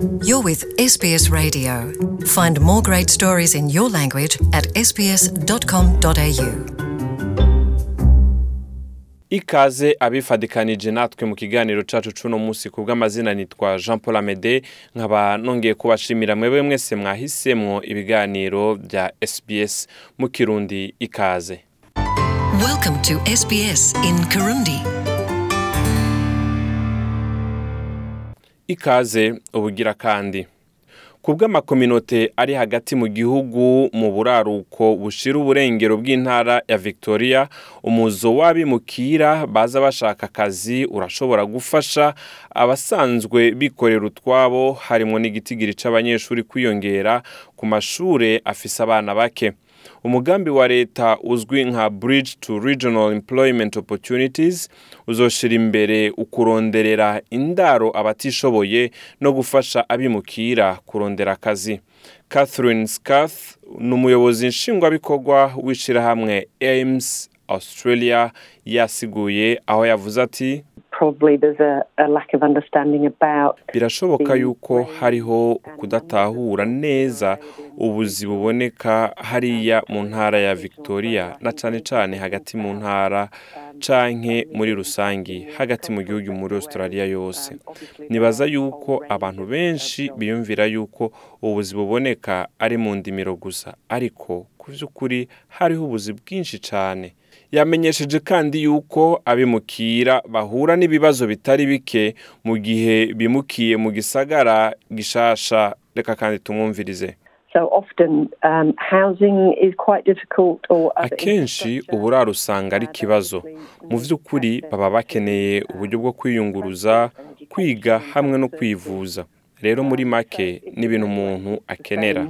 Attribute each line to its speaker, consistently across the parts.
Speaker 1: You're with SBS Radio. Find more great stories in your language at sbs.com.au.
Speaker 2: ikaze abifadikanije natwe mu kiganiro cacu cuno musi ku bw'amazina nitwa Jean Paul Amede nkaba nongeye kubashimira mwebwe mwese mwahisemwo ibiganiro bya SBS mu Kirundi ikaze
Speaker 1: Welcome to SBS in Kirundi.
Speaker 2: Ikaze ubugira kandi. Ku bw'amakominote ari hagati mu gihugu mu buraruko bushira uburengero bw'intara ya victoria umuzo w'abimukira baza bashaka akazi urashobora gufasha. Abasanzwe bikorera utwabo harimo n'igitigiri c'abanyeshuri kwiyongera ku mashure afise abana bake. Umugambi wa leta uzwi nka bridge to regional employment opportunities uzoshira imbere ukuronderera indaro abatishoboye no gufasha abimukira kurondera akazi. Catherine scath ni umuyobozi nshingwabikorwa w'ishirahamwe aims australia yasiguye aho yavuze ati birashoboka yuko hariho kudatahura neza ubuzi buboneka hariya mu ntara ya victoria na cane cane hagati mu ntara canke muri rusangi hagati mu gihugu muri australia yose. nibaza yuko abantu benshi biyumvira yuko ubuzi buboneka ari mu ndimiro gusa. Ariko ku vy'ukuri hariho ubuzi bwinshi cane. Yamenyesheje kandi yuko abimukira bahura n'ibibazo bitari bike mu gihe bimukiye mu gisagara gishasha. Reka kandi tumwumvirize.
Speaker 3: So often um, housing is quite difficult or other
Speaker 2: akenshi uburaro usanga ari ikibazo mu vy'ukuri baba bakeneye uburyo bwo kwiyunguruza kwiga hamwe no kwivuza. Rero muri make ni ibintu umuntu akenera.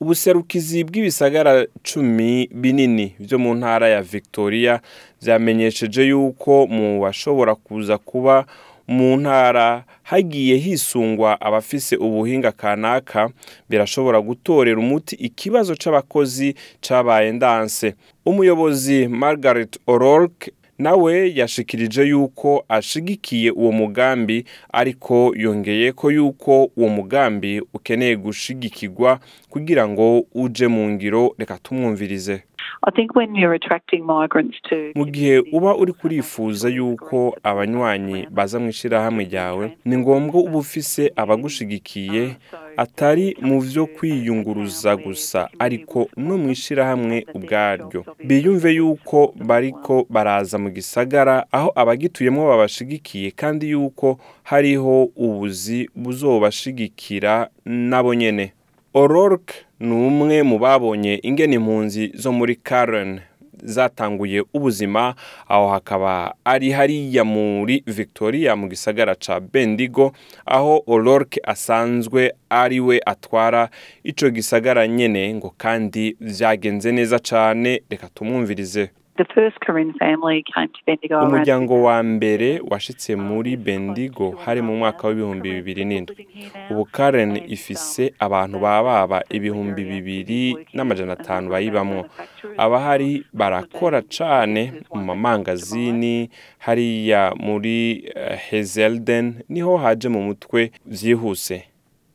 Speaker 2: Ubuserukizi bw'ibisagara cumi binini byo mu ntara ya victoria vyamenyesheje yuko mu bashobora kuza kuba mu ntara hagiye hisungwa abafise ubuhinga kanaka birashobora gutorera umuti ikibazo c'abakozi cabaye ndanse. Umuyobozi margaret o'rourke nawe yashikirije yuko ashigikiye uwo mugambi ariko yongeye ko yuko uwo mugambi ukeneye gushigikirwa kugira ngo uje mu ngiro reka tumwumvirize.
Speaker 4: I think when you're attracting migrants to
Speaker 2: mu gihe uba uri kurifuza yuko abanywanyi baza mu ishirahamwe ryawe ni ngombwa uba ufise abagushigikiye atari mu vyo kwiyunguruza gusa ariko no mu ishirahamwe ubwaryo. biyumve yuko bariko baraza mu gisagara aho abagituyemwo babashigikiye kandi yuko hariho ubuzi buzobashigikira nabo nyene. O'Rourke ni umwe mu babonye ingene impunzi zo muri Karen zatanguye ubuzima aho hakaba ari hariya muri Victoria mu gisagara ca Bendigo aho O'Rourke asanzwe ari we atwara ico gisagara nyene ngo kandi vyagenze neza cane reka tumwumvirize. Umuryango wa mbere washitse muri bendigo hari mu mwaka w'ibihumbi bibiri n'indwi. Ubu karen ifise abantu bababa ibihumbi bibiri n'amajana atanu bayibamwo. Abahari barakora cane mu mamangazini hariya muri uh, hezelden ni ho haje mu mutwe vyihuse.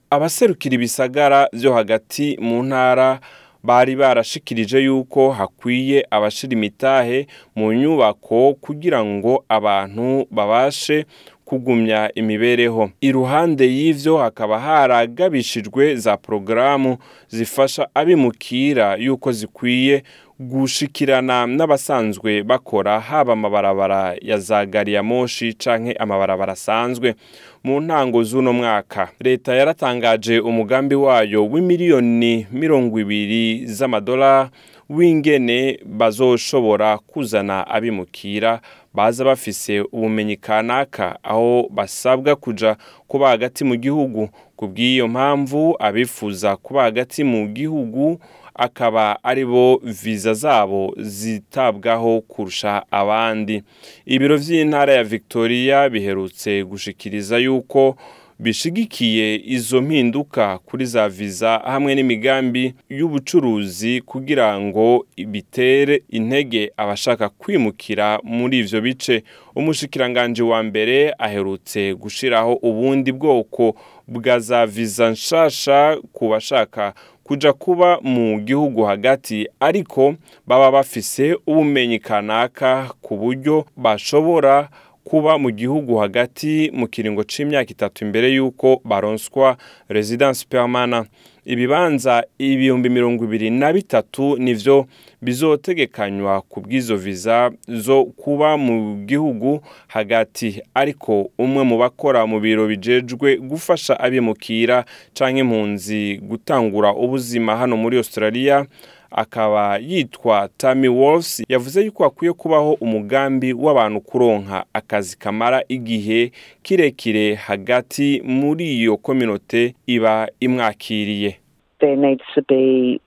Speaker 2: Abaserukira ibisagara vyo hagati mu ntara bari barashikirije yuko hakwiye abashira imitahe mu nyubako kugira ngo abantu babashe kugumya imibereho. Iruhande y'ivyo hakaba haragabishijwe za porogaramu zifasha abimukira yuko zikwiye gushikirana n'abasanzwe bakora haba amabarabara ya za gari ya moshi canke amabarabara asanzwe mu ntango z'uno mwaka. Leta yaratangaje umugambi wayo w'imiliyoni mirongo ibiri z'amadolari w'ingene bazoshobora kuzana abimukira baza bafise ubumenyi kanaka aho basabwa kuja kuba hagati mu gihugu. Ku bw'iyo mpamvu abifuza kuba hagati mu gihugu akaba ari bo viza zabo zitabwaho kurusha abandi. Ibiro vy'intara ya victoria biherutse gushikiriza yuko bishigikiye izo mpinduka kuri za viza hamwe n'imigambi y'ubucuruzi kugira ngo bitere intege abashaka kwimukira muri ivyo bice. Umushikiranganje wa mbere aherutse gushiraho ubundi bwoko bwa za viza nshasha ku bashaka kuja kuba mu gihugu hagati ariko baba bafise ubumenyi kanaka ku buryo bashobora kuba mu gihugu hagati mu kiringo c'imyaka itatu imbere y'uko baronswa residence permanent. Ibibanza ibihumbi mirongo ibiri na bitatu nivyo bizotegekanywa ku bw'izo viza zo kuba mu gihugu hagati. Ariko umwe mu bakora mu biro bijejwe gufasha abimukira canke impunzi gutangura ubuzima hano muri Australia akaba yitwa Tammy Wolves yavuze yuko hakwiye kubaho umugambi w'abantu kuronka akazi kamara igihe kirekire hagati muri iyo kominote iba imwakiriye.
Speaker 5: There needs to be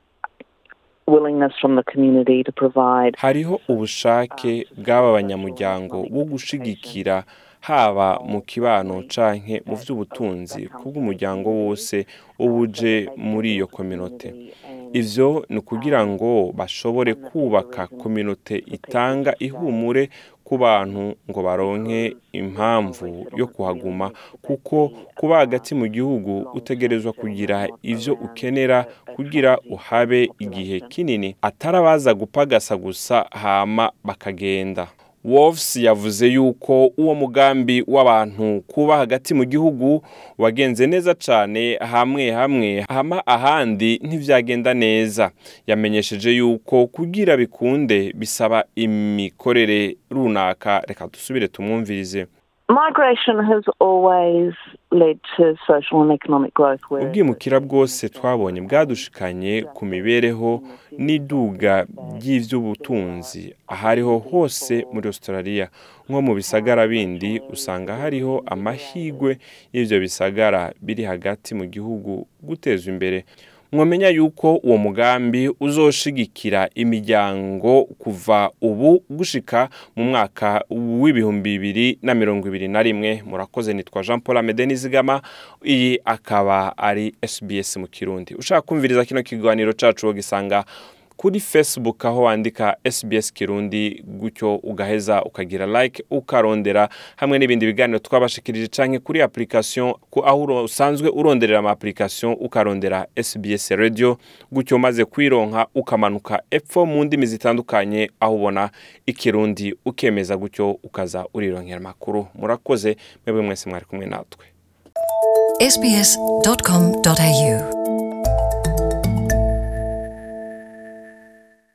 Speaker 5: willingness from the community to provide
Speaker 2: hariho ubushake bw'aba banyamuryango bwo gushigikira haba mu kibano canke mu vy'ubutunzi kubw'umuryango wose ubuje muri iyo kominote ivyo ni ukugira ngo bashobore kubaka kominote itanga ihumure ku bantu ngo baronke impamvu yo kuhaguma. Kuko kuba hagati mu gihugu utegerezwa kugira ivyo ukenera kugira uhabe igihe kinini atari abaza gupagasa gusa hama bakagenda. Wolves yavuze yuko uwo mugambi w'abantu kuba hagati mu gihugu wagenze neza cyane hamwe hamwe hama ahandi ntivyagenda neza. Yamenyesheje yuko kugira bikunde bisaba imikorere runaka. Reka dusubire tumwumvirize.
Speaker 5: Migration has always
Speaker 2: ubwimukira bwose twabonye bwadushikanye ku mibereho n'iduga ry'ivy'ubutunzi. Ahariho hose muri Australia. Nko mu bisagara bindi usanga hariho amahigwe y'ivyo bisagara biri hagati mu gihugu guteza imbere mwamenya yuko uwo mugambi uzoshigikira imiryango kuva ubu gushika mu mwaka w'ibihumbi bibiri na mirongo ibiri na rimwe. Murakoze nitwa jean paul amede nizigama. Iyi akaba ari sbs mu kirundi. Ushaka kumviriza kino kiganiro cacu wogisanga kuri facebook aho wandika sbs kirundi gutyo ugaheza ukagira like ukarondera hamwe n'ibindi biganiro twabashikirije canke kuri application aho usanzwe uronderera ama application ukarondera sbs radio gutyo maze kwironka ukamanuka epfo mu ndimi zitandukanye aho ubona ikirundi ukemeza gutyo ukaza urironkera amakuru. Murakoze mwebwe mwese mwari kumwe natwe.
Speaker 1: Sbs.com.au